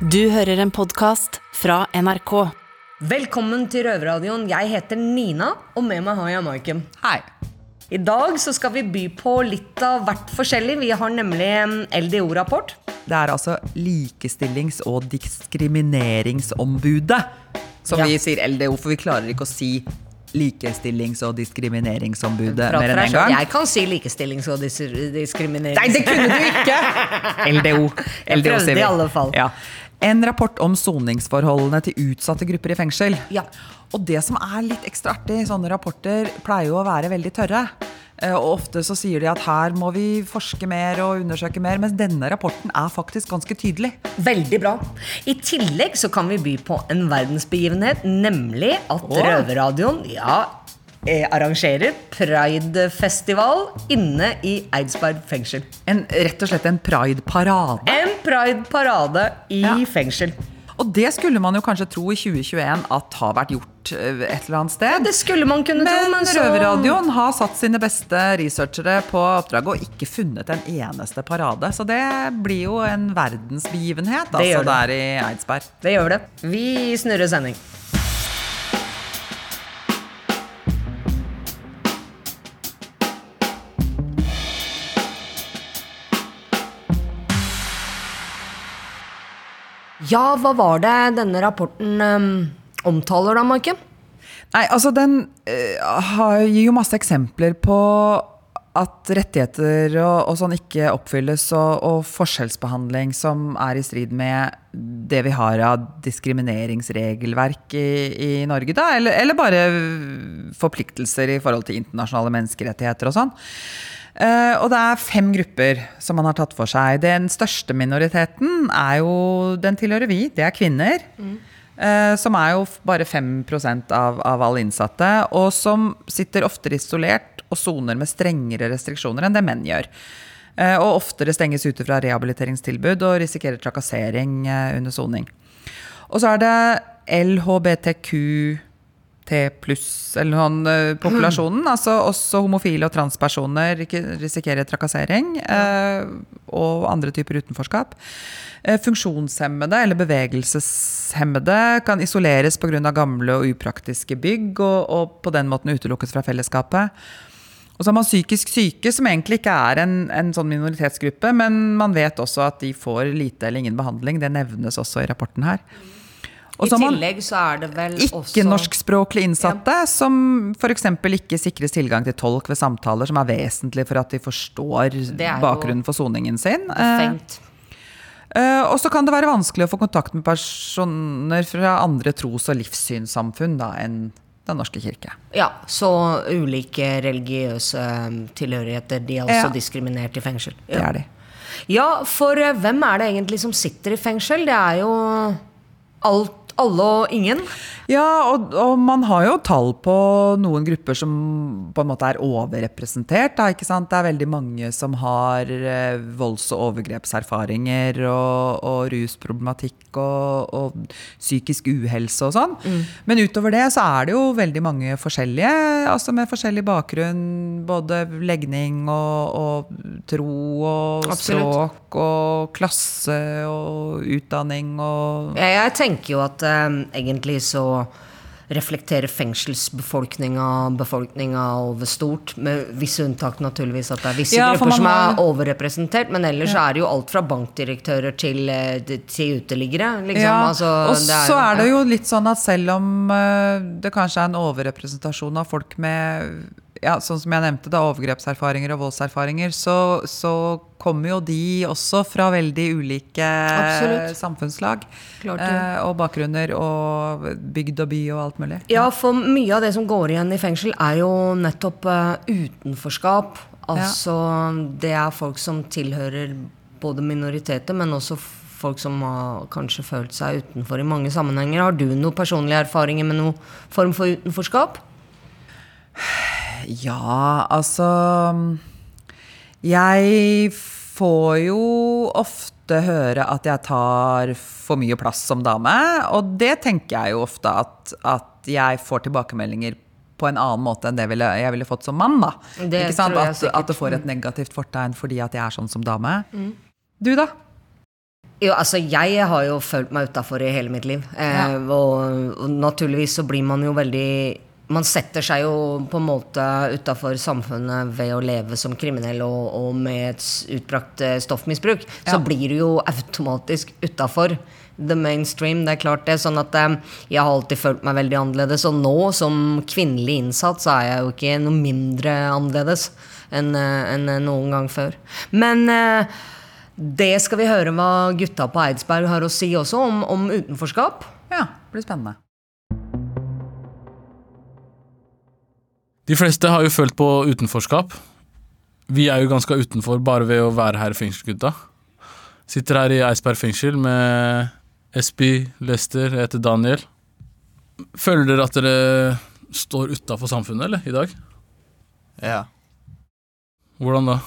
Du hører en podkast fra NRK. Velkommen til Røverradioen. Jeg heter Nina, og med meg har jeg Maiken. Hei. I dag så skal vi by på litt av hvert forskjellig. Vi har nemlig en LDO-rapport. Det er altså Likestillings- og diskrimineringsombudet. Som Ja. vi sier LDO, for vi klarer ikke å si Likestillings- og diskrimineringsombudet mer enn selv. gang. Jeg kan si likestillings- og dis diskriminerings... Nei, det kunne du ikke! LDO. Jeg LDO prøvde sier vi. i alle fall. Ja. En rapport om soningsforholdene til utsatte grupper i fengsel. Ja. Og det som er litt ekstra artig sånne rapporter, pleier jo å være veldig tørre. Eh, Og ofte så sier de at her må vi forske mer og undersøke mer, mens denne rapporten er faktisk ganske tydelig. Veldig bra. I tillegg så kan vi by på en verdensbegivenhet, nemlig at Åh. Røverradioen ja, arrangerer Pride-festival inne i Eidsberg fengsel. En, rett og slett en pride-parade. En Pride-parade i Ja. fengsel. Og det skulle man jo kanskje tro i 2021 at har vært gjort eh, et eller annet sted. Ja, Det skulle man kunne tro, Men men så Røverradioen har satt sine beste researchere på oppdraget og ikke funnet en eneste parade. Så det blir jo en verdensbegivenhet Det altså, der i Eidsberg. Det gjør det. Vi snurrer sending. Ja, hva var det denne rapporten um, omtaler da, Maiken? Nei, altså den uh, har, gir jo masse eksempler på at rettigheter og, og sånn ikke oppfylles, og, og forskjellsbehandling som er i strid med det vi har av diskrimineringsregelverk i, i Norge, da, eller, eller bare forpliktelser i forhold til internasjonale menneskerettigheter og sånn. Eh, og det er fem grupper som man har tatt for seg. Den største minoriteten er jo Den tilhører vi, det er kvinner. Eh, som er jo bare 5% av, av alle innsatte, og som sitter oftere isolert og soner med strengere restriksjoner enn det menn gjør. Uh, og oftere stenges ute fra rehabiliteringstilbud og risikerer trakassering under soning. Og så er det LHBTQT pluss, eller noen eh, populasjonen. Altså også homofile og transpersoner risikerer trakassering. eh, og andre typer utenforskap. Eh, Funksjonshemmede eller bevegelseshemmede kan isoleres pga. gamle og upraktiske bygg, og, og på den måten utelukkes fra fellesskapet. Og så har man psykisk syke, som egentlig ikke er en, en sånn minoritetsgruppe, men man vet også at de får lite eller ingen behandling. Det nevnes også i rapporten her. Og I tillegg så er det vel også ikke-norskspråklige innsatte som f.eks. ikke sikres tilgang til tolk ved samtaler, som er vesentlig for at de forstår bakgrunnen for soningen sin. Befengt. Uh, eh, og så kan det være vanskelig å få kontakt med personer fra andre tros- og livssynssamfunn da, enn Den norske kirke. Ja, så ulike religiøse um, tilhørigheter. De er også Ja. diskriminert i fengsel. Det er de. ja, for eh, hvem er det egentlig som sitter i fengsel? Det er jo alt, alle og ingen. Ja, og, og man har jo tall på noen grupper som på en måte er overrepresentert. Da, ikke sant? Det er veldig mange som har eh, volds- og overgrepserfaringer og, og rusproblematikk og, og psykisk uhelse og sånn. Men utover det så er det jo veldig mange forskjellige, altså med forskjellig bakgrunn. Både legning og tro og Absolutt. språk og klasse og utdanning og Jeg, jeg tenker jo at eh, egentlig så reflekterer fengselsbefolkninga befolkninga over stort. Med visse unntak, naturligvis, at det er visse Ja, grupper som er overrepresentert. Men ellers er det jo alt fra bankdirektører til, eh, til uteliggere. Liksom. Ja, altså, og det er så er det jo litt sånn at selv om eh, det kanskje er en overrepresentasjon av folk med ja, sånn som jeg nevnte, da, overgrepserfaringer og voldserfaringer, så, så kommer jo de også fra veldig ulike Absolutt. samfunnslag. Klart det. eh, og bakgrunner og bygd og by og alt mulig. Ja, for mye av det som går igjen i fengsel, er jo nettopp eh, utenforskap. Altså, det er folk som tilhører både minoriteter, men også folk som har kanskje følt seg utenfor i mange sammenhenger. Har du noen personlige erfaringer med noen form for utenforskap? Ja, altså Jeg får jo ofte høre at jeg tar for mye plass som dame. Og det tenker jeg jo ofte at, at jeg får tilbakemeldinger på en annen måte enn det ville, jeg ville fått som mann. da. Det Ikke sant? At. Mm. at det får et negativt fortegn fordi at jeg er sånn som dame. Du, da? Jo, altså jeg har jo følt meg utafor i hele mitt liv. Eh, og, og naturligvis så blir man jo veldig Man setter seg jo på en måte utafor samfunnet ved å leve som kriminell og, og med et utbrakt stoffmisbruk. stoffmisbruk. Så blir du jo automatisk utafor the mainstream. Det er klart det. Sånn at eh, jeg har alltid følt meg veldig annerledes. Og nå som kvinnelig innsatt så er jeg jo ikke noe mindre annerledes enn eh, enn noen gang før. Men eh, det skal vi høre hva gutta på Eidsberg har å si også om, om utenforskap. Ja, det blir spennende. De fleste har jo følt på utenforskap. Vi er jo ganske utenfor bare ved å være her i fengsel, gutta. Sitter her i Eidsberg fengsel med Espi, Lester, jeg heter Daniel. Føler dere at dere står utafor samfunnet, eller, i dag? Ja. Hvordan da?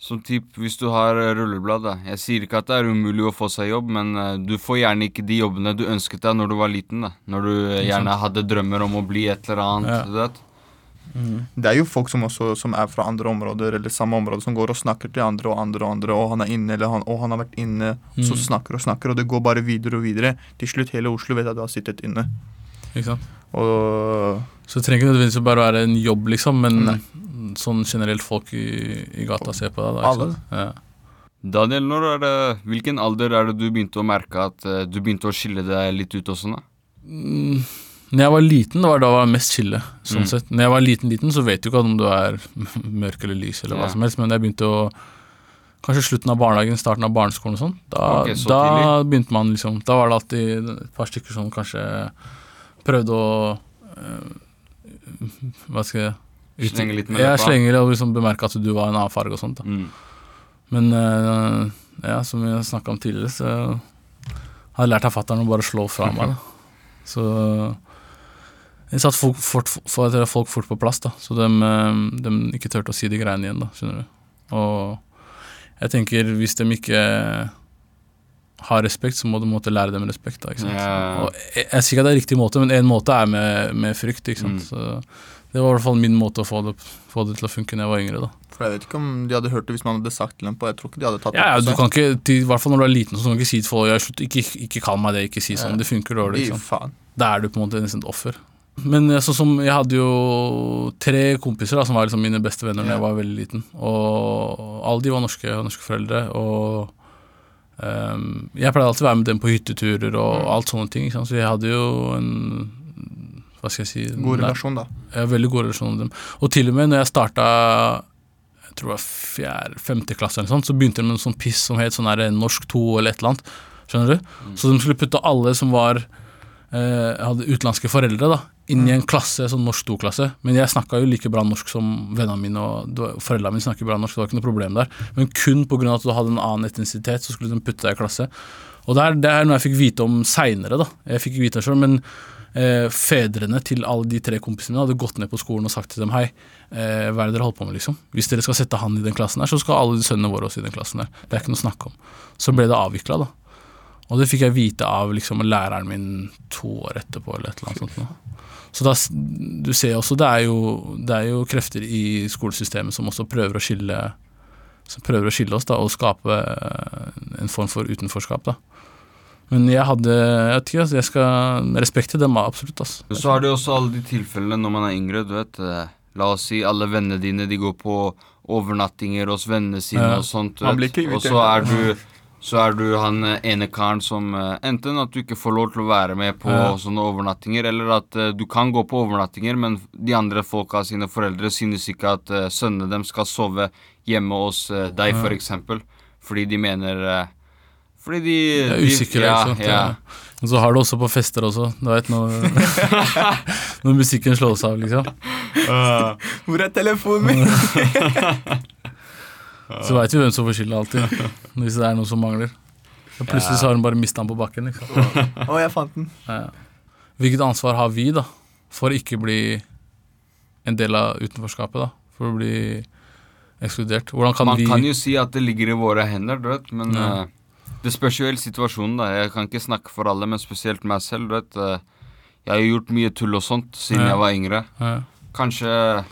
Som typ hvis du har eh, rulleblad. da. Jeg sier ikke at det er umulig å få seg jobb, men eh, du får gjerne ikke de jobbene du ønsket deg når du var liten. da. Når du eh, gjerne hadde drømmer om å bli et eller annet. Ja. Vet. Det er jo folk som også som er fra andre områder eller samme område, som går og snakker til andre og andre og andre, og han er inne, eller han, og han har vært inne, så Mm. snakker og snakker, og det går bare videre og videre. Til slutt hele Oslo vet at du har sittet inne. Ikke sant? Og Så det trenger ikke nødvendigvis bare være en jobb, liksom, men Nei. sånn generelt folk i, i gata ser på deg. Da, Alle. Ja. Daniel, når er det, hvilken alder er det du begynte å merke at eh, du begynte å skille deg litt ut og sånn? da? Mm, Når jeg var liten, det var da jeg var mest chille. Sånn Mm. sett. Når jeg var liten, liten, så vet du ikke om du er mørk eller lys, eller hva Ja. som helst, men jeg begynte å Kanskje slutten av barnehagen, starten av barneskolen og sånn. Da, okay, så da begynte man liksom Da var det alltid et par stykker som kanskje prøvde å øh, Hva skal jeg ut- Slenge litt med slenge litt, og liksom bemerke at du var en annen farge og sånt. da Mm. Men øh, ja, som vi snakka om tidligere, så har jeg lært av fatter'n å bare slå fra meg. Da. Så jeg satte folk fort, for, folk fort på plass, da, så de, de ikke turte å si de greiene igjen. da, skjønner du. Og jeg tenker hvis de ikke har respekt, så må du måtte lære dem respekt. da, ikke sant? Ja. Og jeg, jeg sier ikke at det er riktig måte, men en måte er med, med frykt. ikke sant? Mm. Så det var i hvert fall min måte å få det, få det til å funke da jeg var yngre. da. For jeg vet ikke om de hadde hørt det hvis man hadde sagt til dem på Jeg tror ikke de hadde tatt Ja, det du kan ikke, til, I hvert fall når du er liten, så kan du ikke si til folk jeg, slutt, ikke, ikke kall meg det, ikke si sånn. Ja. Det funker dårlig. Ikke sant? Da er du på en måte nesten et offer. Men eh, sånn som jeg hadde jo tre kompiser da, som var liksom mine beste venner da Ja. jeg var veldig liten. Og alle de var norske, norske foreldre. Og um, jeg pleide alltid å være med dem på hytteturer og Mm. alt sånne ting. Ikke sant? Så jeg hadde jo en Hva skal jeg si God relasjon, da. Ja, veldig god relasjon med dem. Og til og med når jeg starta jeg tror det var fjerde, femte klasse, eller sånt, så begynte de med en sånn piss som het sånn her norsk 2 eller et eller annet. Skjønner du? Så de skulle putte alle som var eh, hadde utenlandske foreldre, da, inn i en klasse, sånn norsk to-klasse. Men jeg snakka jo like bra norsk som vennene mine, og foreldrene mine snakker bra norsk, det var ikke noe problem der. Men kun pga. at du hadde en annen etnisitet, så skulle de putte deg i klasse. Og det er, det er noe jeg fikk vite om seinere, da. Jeg fikk vite det sjøl, men eh, fedrene til alle de tre kompisene mine hadde gått ned på skolen og sagt til dem hei, eh, hva er det dere holder på med, liksom? Hvis dere skal sette han i den klassen der, så skal alle de sønnene våre også i den klassen der. Det er ikke noe å snakke om. Så ble det avvikla, da. Og det fikk jeg vite av liksom, læreren min to år etterpå, eller et eller annet sånt. Så da, du ser også, det er, jo, det er jo krefter i skolesystemet som også prøver å skille som prøver å skille oss da, og skape eh, en form for utenforskap. da. Men jeg hadde jeg vet ikke, altså, jeg skal respekte dem, absolutt. Altså. Så har du også alle de tilfellene når man er yngre. du vet. eh, La oss si alle vennene dine de går på overnattinger hos vennene sine Ja. og sånt. du vet. Og så er du så er du han eh, ene karen som eh, enten at du ikke får lov til å være med på Ja. sånne overnattinger, eller at uh, du kan gå på overnattinger, men de andre folka sine foreldre synes ikke at uh, sønnene dem skal sove hjemme hos uh, deg, Ja. for eksempel. Fordi de mener Fordi de, Det er de usikker. Ja, ikke sant? ja. Og så har du også på fester også. Du vet når, når musikken slås av, liksom. Hvor er telefonen min? Så veit vi hvem som får skylda alltid. Hvis det er noe som mangler. Og plutselig så har hun bare mista den på bakken. liksom. Å, jeg fant den. Ja. Hvilket ansvar har vi da for å ikke bli en del av utenforskapet? da? For å bli ekskludert. Hvordan kan Man vi kan jo si at det ligger i våre hender, du vet, men Ja. uh, det spørs jo helt situasjonen, da. Jeg kan ikke snakke for alle, men spesielt meg selv, du vet. Uh, jeg har gjort mye tull og sånt siden Ja. jeg var yngre. ja. Kanskje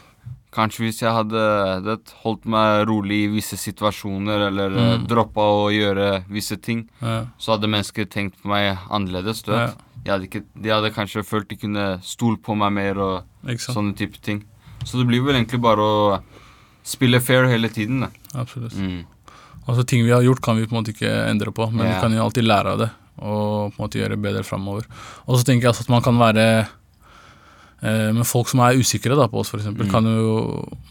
Kanskje hvis jeg hadde det, holdt meg rolig i visse situasjoner, eller mm. droppa å gjøre visse ting, Ja. så hadde mennesker tenkt på meg annerledes. du vet. Hadde ikke, de hadde kanskje følt de kunne stole på meg mer og sånne type ting. Så det blir vel egentlig bare å spille fair hele tiden. da. Absolutt. Mm. Altså Ting vi har gjort, kan vi på en måte ikke endre på, men Ja. vi kan jo alltid lære av det og på en måte gjøre bedre framover. Og så tenker jeg altså at man kan være eh, med folk som er usikre da, på oss, f.eks. Mm. Kan jo,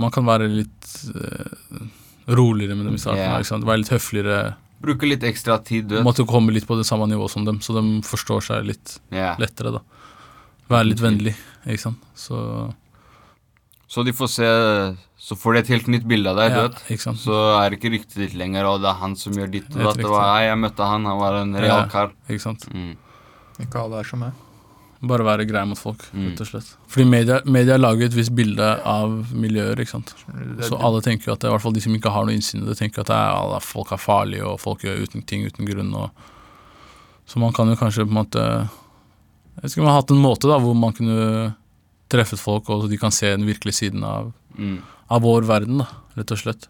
man kan være litt uh, roligere med dem i starten. Yeah. Ikke sant? Være litt høfligere. Bruke litt ekstra tid, du vet. Måtte komme litt på det samme nivå som dem, så de forstår seg litt yeah. lettere. da Være litt vennlig, ikke sant. Så Så de får se Så får de et helt nytt bilde av deg, ja, du vet. ikke sant. Så er det ikke ryktet ditt lenger, og det er han som gjør ditt. Og at det var, Hei, jeg møtte han, han var en real Ja. kar. Ikke sant. Mm. Ikke alle er som meg. Bare være grei mot folk, Mm. rett og slett. Fordi media, media lager et visst bilde av miljøer, ikke sant. Så alle tenker jo at det i hvert fall de som ikke har noe innsyn i det, tenker at det er, alle, folk er farlige, og folk gjør uten ting uten grunn. Og, så man kan jo kanskje på en måte Jeg vet ikke om man har hatt en måte da, hvor man kunne treffet folk, og så de kan se den virkelige siden av, Mm. av vår verden, da, rett og slett.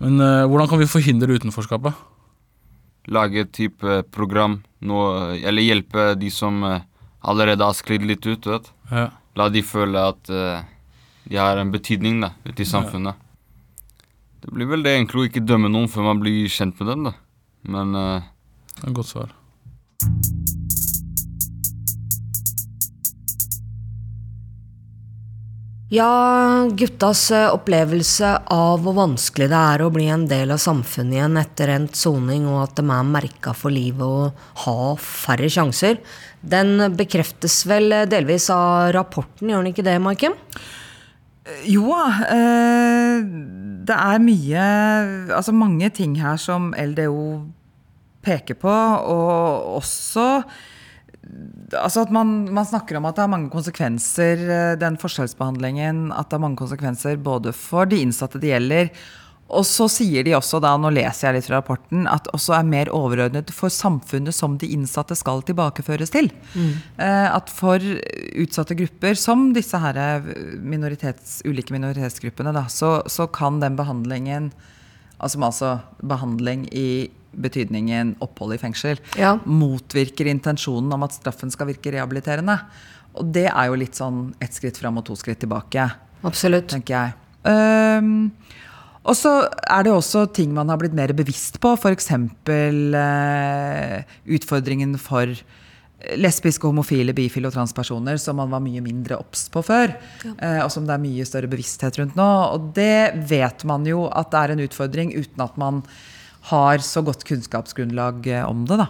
Men uh, hvordan kan vi forhindre utenforskapet? Lage et type program, noe, eller hjelpe de som eh, allerede har sklidd litt ut, vet. Ja, La de føle at uh, de har en betydning da, ute i samfunnet. Det blir vel det egentlig å ikke dømme noen før man blir kjent med dem, da. Men uh, det er et godt svar. Ja, guttas eh, opplevelse av hvor vanskelig det er å bli en del av samfunnet igjen etter endt soning, og at de er merka for livet og har færre sjanser, den bekreftes vel delvis av rapporten, gjør den ikke det, Maiken? Jo da. Eh, det er mye Altså mange ting her som LDO peker på, og også Altså at man, man snakker om at det har mange konsekvenser, eh, den forskjellsbehandlingen. At det har mange konsekvenser både for de innsatte det gjelder. Og så sier de også, da, nå leser jeg litt fra rapporten, at også er mer overordnet for samfunnet som de innsatte skal tilbakeføres til. Mm. At for utsatte grupper, som disse her minoritets, ulike minoritetsgruppene, da, så, så kan den behandlingen Altså, altså behandling i betydningen opphold i fengsel, Ja. motvirker intensjonen om at straffen skal virke rehabiliterende. Og det er jo litt sånn ett skritt fram og to skritt tilbake, Absolutt. tenker jeg. Ehm, og så er det også ting man har blitt mer bevisst på, f.eks. Eh, utfordringen for lesbiske, homofile, bifile og transpersoner, som man var mye mindre obs på før. eh, og som det er mye større bevissthet rundt nå. Og det vet man jo at det er en utfordring, uten at man har så godt kunnskapsgrunnlag eh, om det. da.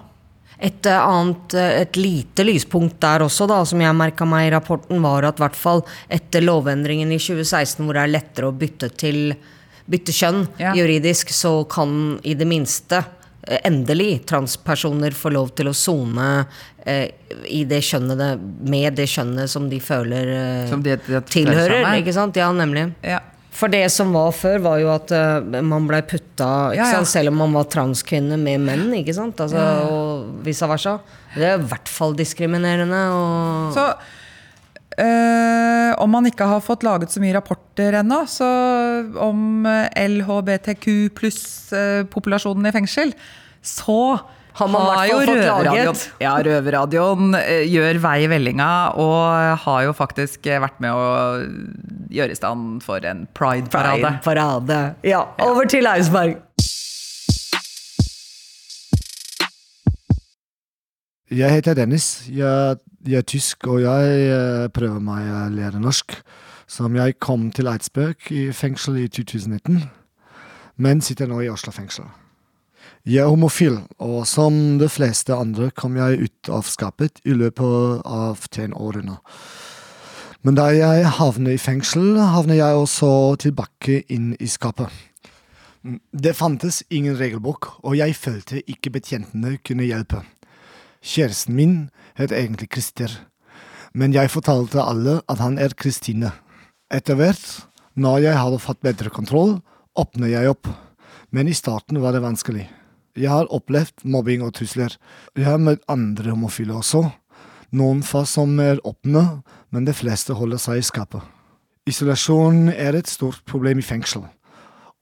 Et eh, annet, eh, et lite lyspunkt der også, da, som jeg merka meg i rapporten, var at hvert fall etter lovendringen i 2016, hvor det er lettere å bytte til bytte kjønn Ja. juridisk, så kan i det minste eh, endelig transpersoner få lov til å sone eh, i det kjønnet det, med det kjønnet som de føler eh, Som de identifiserer seg tilhører. Ikke sant? Ja, nemlig. Ja. For det som var før, var jo at uh, man blei putta Ja, ja. sant? Selv om man var transkvinne med menn, ikke sant? Altså, Og vice versa. Det er i hvert fall diskriminerende. Og Så eh, om man ikke har fått laget så mye rapporter ennå, om eh, LHBTQ pluss-populasjonen i fengsel, så Har man i jo Røverradioen-. Ja, Røverradioen eh, gjør vei i vellinga, og har jo faktisk eh, vært med å gjøre i stand for en pride-parade. Pride-parade. Ja, over til Eidsberg. Jeg heter Dennis. Jeg, jeg er tysk, og jeg eh, prøver meg å lære norsk. Som jeg kom til Eidsberg i fengsel i 2019, men sitter nå i Oslo fengsel. Jeg er homofil, og som de fleste andre kom jeg ut av skapet i løpet av tenårene. år nå. Men da jeg havnet i fengsel, havnet jeg også tilbake inn i skapet. Det fantes ingen regelbok, og jeg følte ikke betjentene kunne hjelpe. Kjæresten min het egentlig Christer, men jeg fortalte alle at han er Kristine. Etter hvert, når jeg hadde fått bedre kontroll, åpnet jeg opp, men i starten var det vanskelig. Jeg har opplevd mobbing og trusler. Jeg har møtt andre homofile også. Noen få som er åpne, men de fleste holder seg i skapet. Isolasjon er et stort problem i fengsel,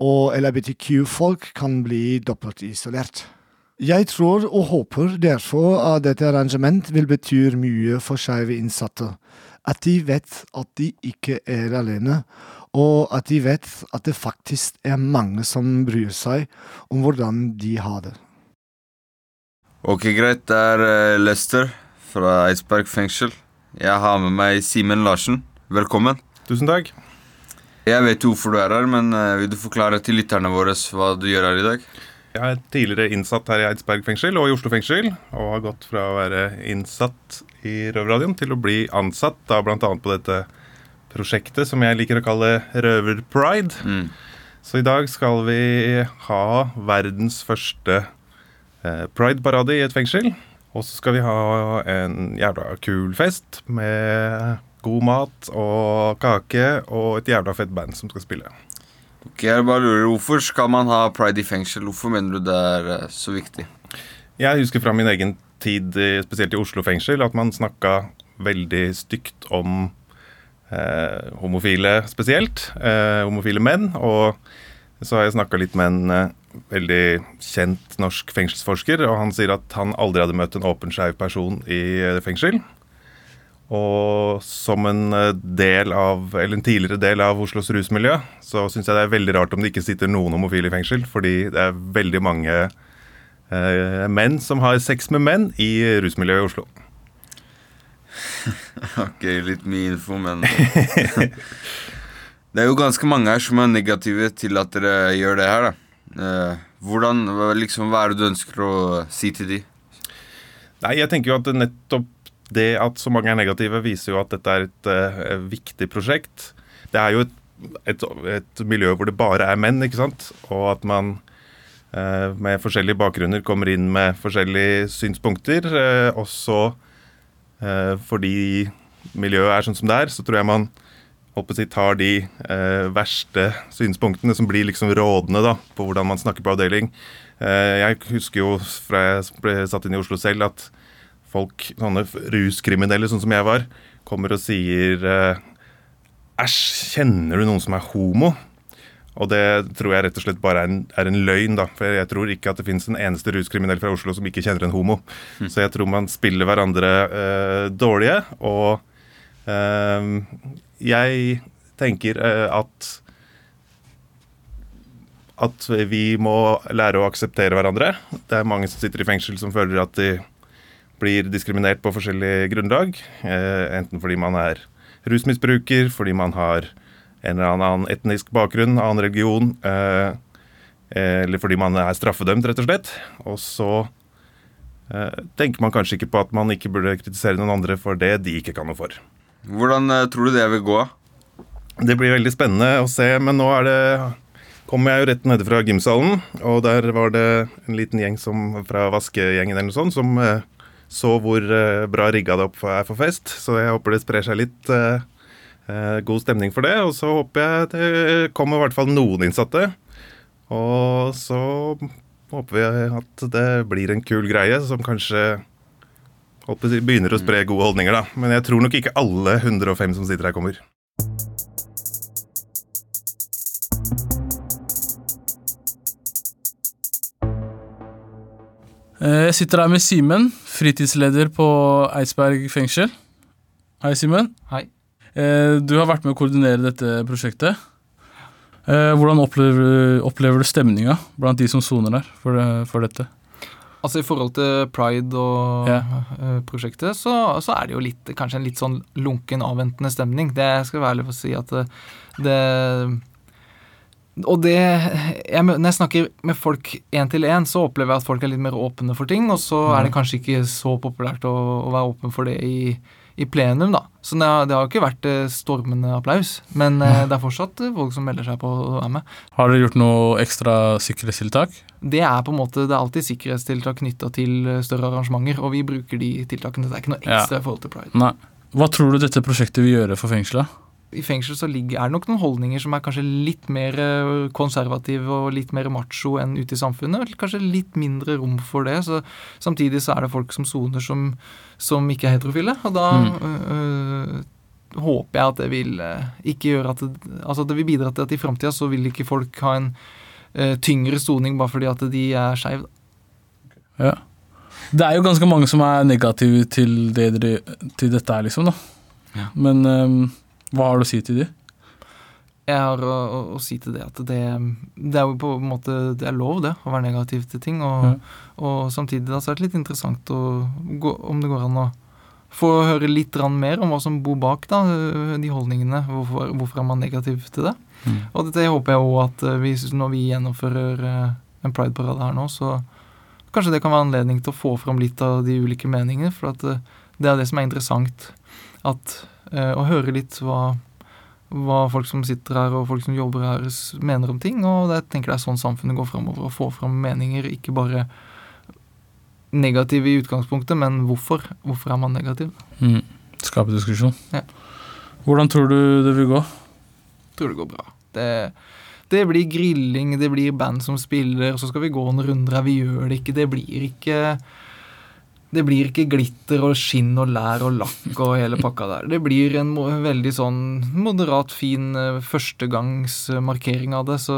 og LHBTQ-folk kan bli dobbeltisolert. isolert. Jeg tror og håper derfor at dette arrangement vil bety mye for skeive innsatte. At de vet at de ikke er alene, og at de vet at det faktisk er mange som bryr seg om hvordan de har det. Ok, greit. Det er eh, Lester fra Eidsberg fengsel. Jeg har med meg Simen Larsen. Velkommen. Tusen takk. Jeg vet jo hvorfor du er her, men eh, vil du forklare til lytterne våre hva du gjør her i dag? Jeg er tidligere innsatt her i Eidsberg fengsel og i Oslo fengsel, og har gått fra å være innsatt i Røverradioen til å bli ansatt, da bl.a. på dette prosjektet som jeg liker å kalle Røverpride. Mm. Så i dag skal vi ha verdens første eh, Pride-parade i et fengsel. Og så skal vi ha en jævla kul fest med god mat og kake og et jævla fett band som skal spille. Ok, jeg bare lurer, Hvorfor skal man ha pride i fengsel? Hvorfor mener du det er eh, så viktig? Jeg husker fra min egen tid, spesielt i Oslo fengsel, at man snakka veldig stygt om eh, homofile spesielt. Eh, homofile menn. Og så har jeg snakka litt med en eh, veldig kjent norsk fengselsforsker, og han sier at han aldri hadde møtt en åpen skeiv person i eh, fengsel. Og som en eh, del av, eller en tidligere del av Oslos rusmiljø, så syns jeg det er veldig rart om det ikke sitter noen homofile i fengsel, fordi det er veldig mange eh, menn som har sex med menn i rusmiljøet i Oslo. Ok, litt mye info, men Det er jo ganske mange her som er negative til at dere gjør det her, da. Eh, hvordan, liksom, hva er det du ønsker å si til de? Nei, jeg tenker jo at nettopp det at så mange er negative, viser jo at dette er et uh, viktig prosjekt. Det er jo et, et, et miljø hvor det bare er menn, ikke sant? Og at man uh, med forskjellige bakgrunner kommer inn med forskjellige synspunkter. Uh, også eh, fordi miljøet er sånn som det er, så tror jeg man håper jeg, tar de verste synspunktene som blir liksom rådende da, på hvordan man snakker på avdeling. Jeg husker jo fra jeg ble satt inn i Oslo selv, at folk, sånne ruskriminelle sånn som jeg var, kommer og sier eh, Æsj, kjenner du noen som er homo? Og det tror jeg rett og slett bare er en, er en løgn, da. For jeg tror ikke at det fins en eneste ruskriminell fra Oslo som ikke kjenner en homo. Så jeg tror man spiller hverandre eh, dårlige, og eh, jeg tenker eh, at at vi må lære å akseptere hverandre. Det er mange som sitter i fengsel som føler at de blir diskriminert på forskjellige grunnlag. Eh, enten fordi man er rusmisbruker, fordi man har en eller annen etnisk bakgrunn, annen religion, eh, eller fordi man er straffedømt, rett og slett. Og så eh, tenker man kanskje ikke på at man ikke burde kritisere noen andre for det de ikke kan noe for. Hvordan tror du det vil gå? Det blir veldig spennende å se, men nå er det kommer jeg jo rett nede fra gymsalen, og der var det en liten gjeng som, fra vaskegjengen eller noe sånt, som eh, så hvor eh, bra rigga det opp er for fest. Så jeg håper det sprer seg litt eh, eh, god stemning for det. Og så håper jeg det kommer i hvert fall noen innsatte. Og så håper vi at det blir en kul greie som kanskje begynner å spre gode holdninger, da. Men jeg tror nok ikke alle 105 som sitter her, kommer. Eh, Jeg sitter her med Simen, fritidsleder på Eidsberg fengsel. Hei, Simen. Hei. Eh, Du har vært med å koordinere dette prosjektet. Eh, Hvordan opplever, opplever du stemninga blant de som soner der for, for dette? Altså I forhold til Pride og eh, prosjektet, så, så er det jo litt, kanskje en litt sånn lunken, avventende stemning. Det skal jeg være ærlig på å si at det, det Og det jeg, Når jeg snakker med folk én til én, så opplever jeg at folk er litt mer åpne for ting, og så er det kanskje ikke så populært å, å være åpen for det i, i plenum, da. Så det har, det har ikke vært eh, stormende applaus, men eh, det er fortsatt eh, folk som melder seg på å være med. Har dere gjort noe ekstra sikkerhetstiltak? Det er på en måte, det er alltid sikkerhetstiltak knytta til større arrangementer, og vi bruker de tiltakene. Det er ikke noe Ja. ekstra i forhold til pride. Nei. Hva tror du dette prosjektet vil gjøre for fengselet? I fengsel så ligger, er det nok noen holdninger som er kanskje litt mer eh, konservative og litt mer macho enn ute i samfunnet. eller Kanskje litt mindre rom for det. så Samtidig så er det folk som soner som, som ikke er heterofile. Og da Mm. øh, håper jeg at det vil ikke gjøre at det, Altså at det vil bidra til at i framtida så vil ikke folk ha en øh, tyngre soning bare fordi at de er skeive. Ja. Det er jo ganske mange som er negative til, det dere, til dette her, liksom. da. Ja. Men ehm, hva har du å si til de? Jeg har å, å, å si til det at det, det er jo på en måte Det er lov, det, å være negativ til ting. Og, Ja. og samtidig da, så er det litt interessant å gå, om det går an å få høre litt mer om hva som bor bak da, de holdningene. Hvorfor, hvorfor er man negativ til det? Mm. Og dette håper jeg òg at eh, vi, når vi gjennomfører en en prideparade her nå, så kanskje det kan være anledning til å få fram litt av de ulike meningene. For eh, det er det som er interessant. At, eh, å høre litt hva, hva folk som sitter her og folk som jobber her, mener om ting. Og jeg tenker det er sånn samfunnet går framover. Å få fram meninger, ikke bare negative i utgangspunktet, men hvorfor. Hvorfor er man negativ? Mm. Skape diskusjon. Ja. Hvordan tror du det vil gå? tror det går bra. Det, det blir grilling, det blir band som spiller, og så skal vi gå noen runder her. Vi gjør det ikke. Det blir ikke det blir ikke glitter og skinn og lær og lakk og hele pakka der. Det blir en veldig sånn moderat, fin eh, førstegangsmarkering av det, så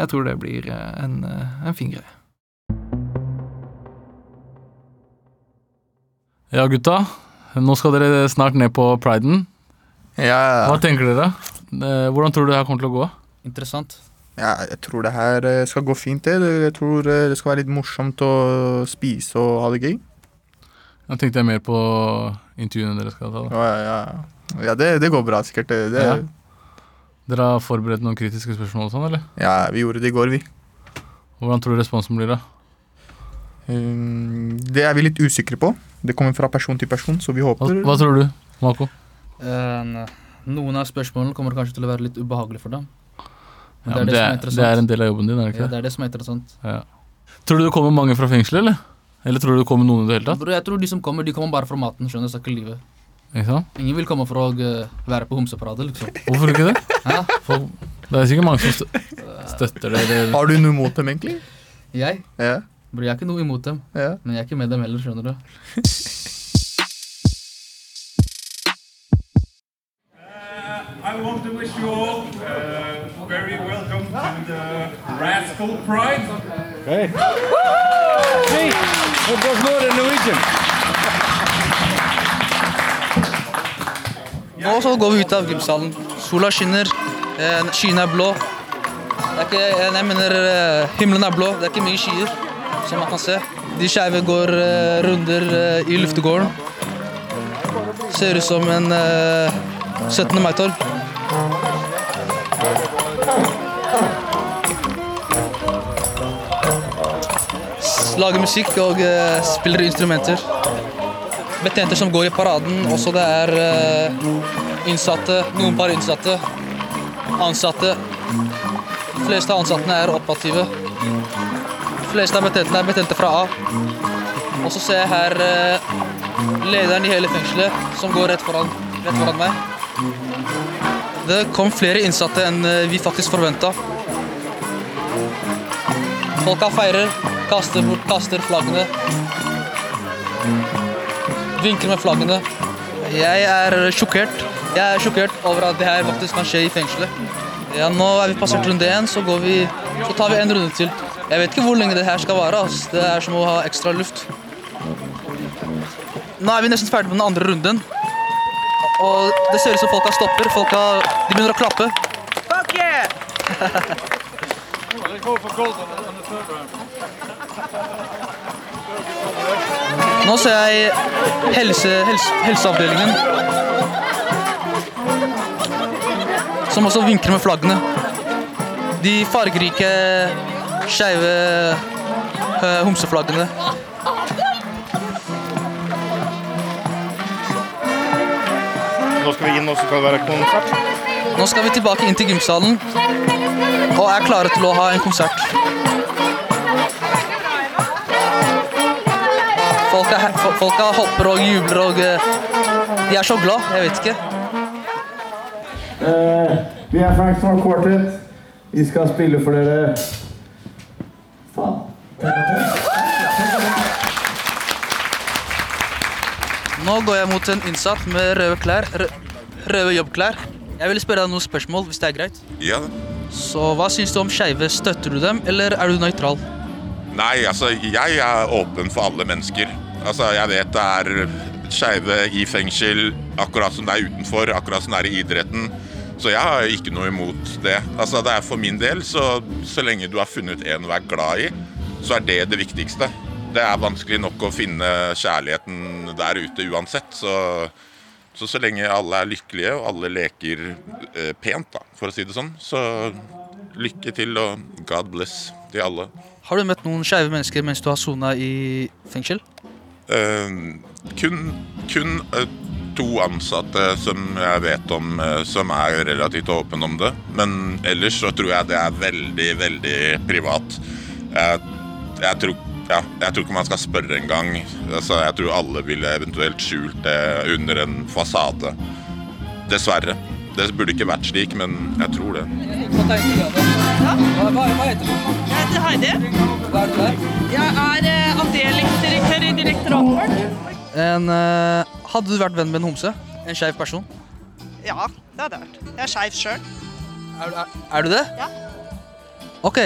jeg tror det blir eh, en, eh, en fin greie. Ja, gutta. Nå skal dere snart ned på priden. Ja, Hva tenker dere? Hvordan tror du det her kommer til å gå? Interessant. Ja, jeg tror det her eh, skal gå fint. Det. Jeg tror eh, det skal være litt morsomt å spise og ha det gøy. Jeg tenkte jeg mer på intervjuene dere skal ta. Da. Ja, ja, ja. ja det, det går bra, sikkert. Det, det, Ja. Dere har forberedt noen kritiske spørsmål og sånn, eller? ja, vi gjorde det i går, vi. Hvordan tror du responsen blir, da? Um, det er vi litt usikre på. Det kommer fra person til person, så vi håper hva tror du, Mako? Uh, noen av spørsmålene kommer kanskje til å være litt ubehagelige for dem. Men Ja, det, er det, det, som er det er en del av jobben din, er det ikke det? det er det som er interessant. Tror du det kommer mange fra fengselet, eller? Eller tror du det kommer noen i det hele tatt? Jeg tror de som kommer, de kommer bare fra maten. skjønner du, så ikke livet. Ikke sant? Ingen vil komme for å eh, være på homseparade, liksom. Hvorfor ikke det? Ja? For, det er sikkert mange som stø- støtter det. Eller, Har du noe imot dem, egentlig? Jeg? Ja. Bro, jeg er ikke noe imot dem, ja. men jeg er ikke med dem heller, skjønner du. I want to wish you all uh, very welcome to the Rascal Pride. Okay. See, it was more than Norwegian. Nå så går vi ut av gymsalen. Sola skinner, eh, skyene er blå. Det er ikke, eh, jeg mener eh, himmelen er blå, det er ikke mye skyer, som man kan se. De skeive går runder i luftegården. Ser ut som en eh, 17. mai-tog. Lager musikk og uh, spiller instrumenter. Betjenter som går i paraden. Også det er uh, innsatte, noen par innsatte. Ansatte. De fleste av ansattene er operative. De fleste av betjentene er betjente fra A. Og så ser jeg her uh, lederen i hele fengselet som går rett foran, rett foran meg. Det kom flere innsatte enn eh, vi faktisk forventa. Folka feirer, kaster, bort, kaster flaggene. Vinker med flaggene. Jeg er sjokkert. Jeg er sjokkert over at det her faktisk kan skje i fengselet. Ja, Nå er vi passert runde én, så, vi, så tar vi en runde til. Jeg vet ikke hvor lenge det her skal vare. ass. Det er som å ha ekstra luft. Nå er vi nesten ferdig med den andre runden. Og det ser ut som folka stopper. Folka, de begynner å klappe. Fuck yeah! Nå ser jeg helse, helse, helseavdelingen. Som også vinker med flaggene. De fargerike, skeive homseflaggene. Nå skal vi inn, og så skal det være konsert. Nå skal vi tilbake inn til gymsalen og er klare til å ha en konsert. Folka, folka hopper og jubler og eh, De er så glad. Jeg vet ikke. Uh, vi er Frank Small Quartet. Vi skal spille for dere. Nå går jeg mot en innsatt med røde klær. Rø røde jobbklær. Jeg vil spørre deg noen spørsmål, hvis det er greit. Ja. Så hva syns du om skeive? Støtter du dem, eller er du nøytral? Nei, altså, jeg er åpen for alle mennesker. Altså, jeg vet det er skeive i fengsel, akkurat som det er utenfor, akkurat som det er i idretten. Så jeg har ikke noe imot det. Altså, det er For min del, så, så lenge du har funnet en å være glad i, så er det det viktigste. Det er vanskelig nok å finne kjærligheten der ute uansett. Så så så lenge alle er lykkelige og alle leker eh, pent, da, for å si det sånn, så lykke til og God bless til alle. Har du møtt noen skeive mennesker mens du har sona i fengsel? Eh, kun kun eh, to ansatte som jeg vet om eh, som er relativt åpne om det. Men ellers så tror jeg det er veldig, veldig privat. Jeg, jeg, tror, ja, jeg tror ikke man skal spørre engang. Altså, jeg tror alle ville eventuelt skjult det under en fasade. Dessverre. Det burde ikke vært slik, men jeg tror det. Hva, hva, hva heter du? Jeg heter Heidi. Hva er du der? Jeg er eh, avdelingsdirektør i Direktoratet. En, eh, hadde du vært venn med en homse? En skeiv person? Ja, det hadde jeg vært. Jeg er skeiv sjøl. Er, er, er du det? Ja. Ok.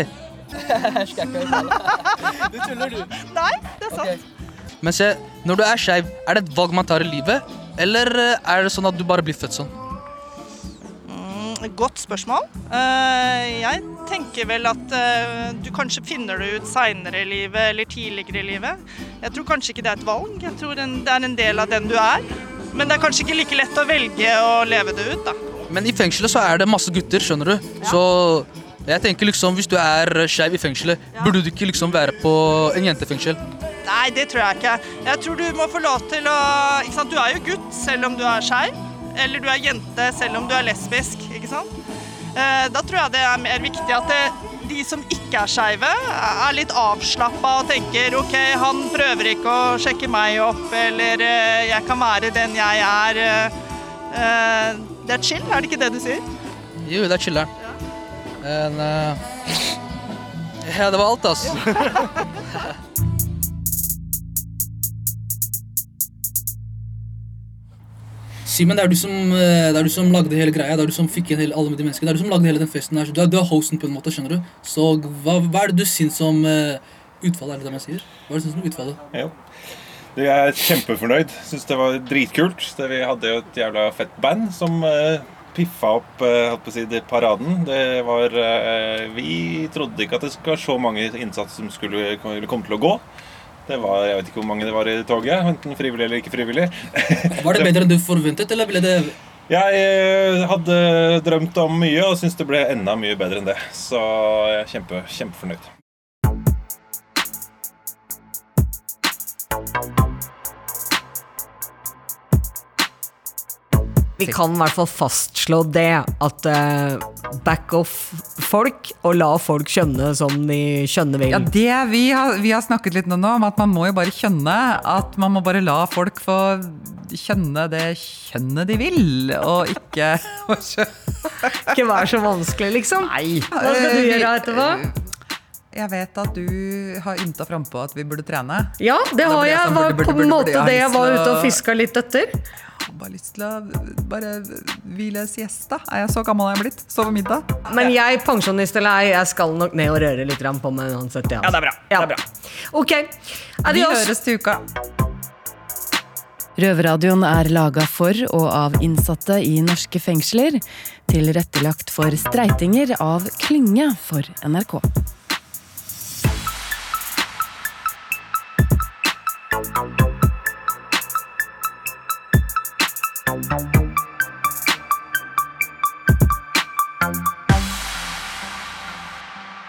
du tuller, du. Nei, det er sant. Men se, når du er skeiv, er det et valg man tar i livet? Eller eh, er det sånn at du bare blir født sånn? Mm, Godt spørsmål. Eh, jeg tenker vel at eh, du kanskje finner det ut seinere i livet eller tidligere i livet. Jeg tror kanskje ikke det er et valg. Jeg tror det er en del av den du er. Men det er kanskje ikke like lett å velge å leve det ut, da. Men i fengselet så er det masse gutter, skjønner du. Så jeg tenker liksom, hvis du er skeiv i fengselet, burde du ikke liksom være på en jentefengsel? Nei, det tror jeg ikke. Jeg tror du må få lov til å ikke sant? Du er jo gutt selv om du er skeiv. Eller du er jente selv om du er lesbisk. ikke sant? Eh, Da tror jeg det er mer viktig at det, de som ikke er skeive, er litt avslappa og tenker OK, han prøver ikke å sjekke meg opp, eller eh, jeg kan være den jeg er. eh, Det er chill, er det ikke det du sier? Jo, det er chiller'n. Men eh, Ja, det var alt, altså. Simen, det du som, eh, det er du som lagde hele greia. Det er du som fikk inn hele, alle de menneskene. Det er du som lagde hele den festen her. Du er, du er hosten på en måte, skjønner du. Så hva, hva er det du syns om uh, utfallet, er det det man sier? Hva er det du syns om utfallet? Ja. Jeg er kjempefornøyd. Syns det var dritkult. Det, vi hadde jo et jævla fett band som uh, piffa opp uh, holdt på å si, det paraden. Det var eh, Vi trodde ikke at det skulle være så mange innsats som skulle komme til å gå. Det var, Jeg vet ikke hvor mange det var i toget, enten frivillig eller ikke frivillig. Var det bedre enn du forventet, eller ble det Jeg eh, hadde drømt om mye og syns det ble enda mye bedre enn det. Så jeg er kjempe, kjempefornøyd. Vi kan i hvert fall fastslå det, at uh, back off folk, og la folk skjønne som de skjønne vil. Ja, det vi har, vi har snakket litt nå om at man må jo bare kjønne at man må bare la folk få kjønne det kjønnet de vil, og ikke Ikke være så vanskelig, liksom. Nei. Hva skal du gjøre etterpå? Jeg vet at du har ymta frampå at vi burde trene. Ja, det har jeg. Det var på en måte det Jeg var ute og fiska litt etter. Bare lyst til å bare hvile siesta. Er jeg så gammel jeg er blitt? Sove middag? Men jeg, pensjonist eller ei, jeg skal nok ned og røre litt på meg uansett. Ja, det er bra. Det er bra. Ok. Vi høres til uka. Røverradioen er laga for og av innsatte i norske fengsler. Tilrettelagt for streitinger av Klynge for NRK.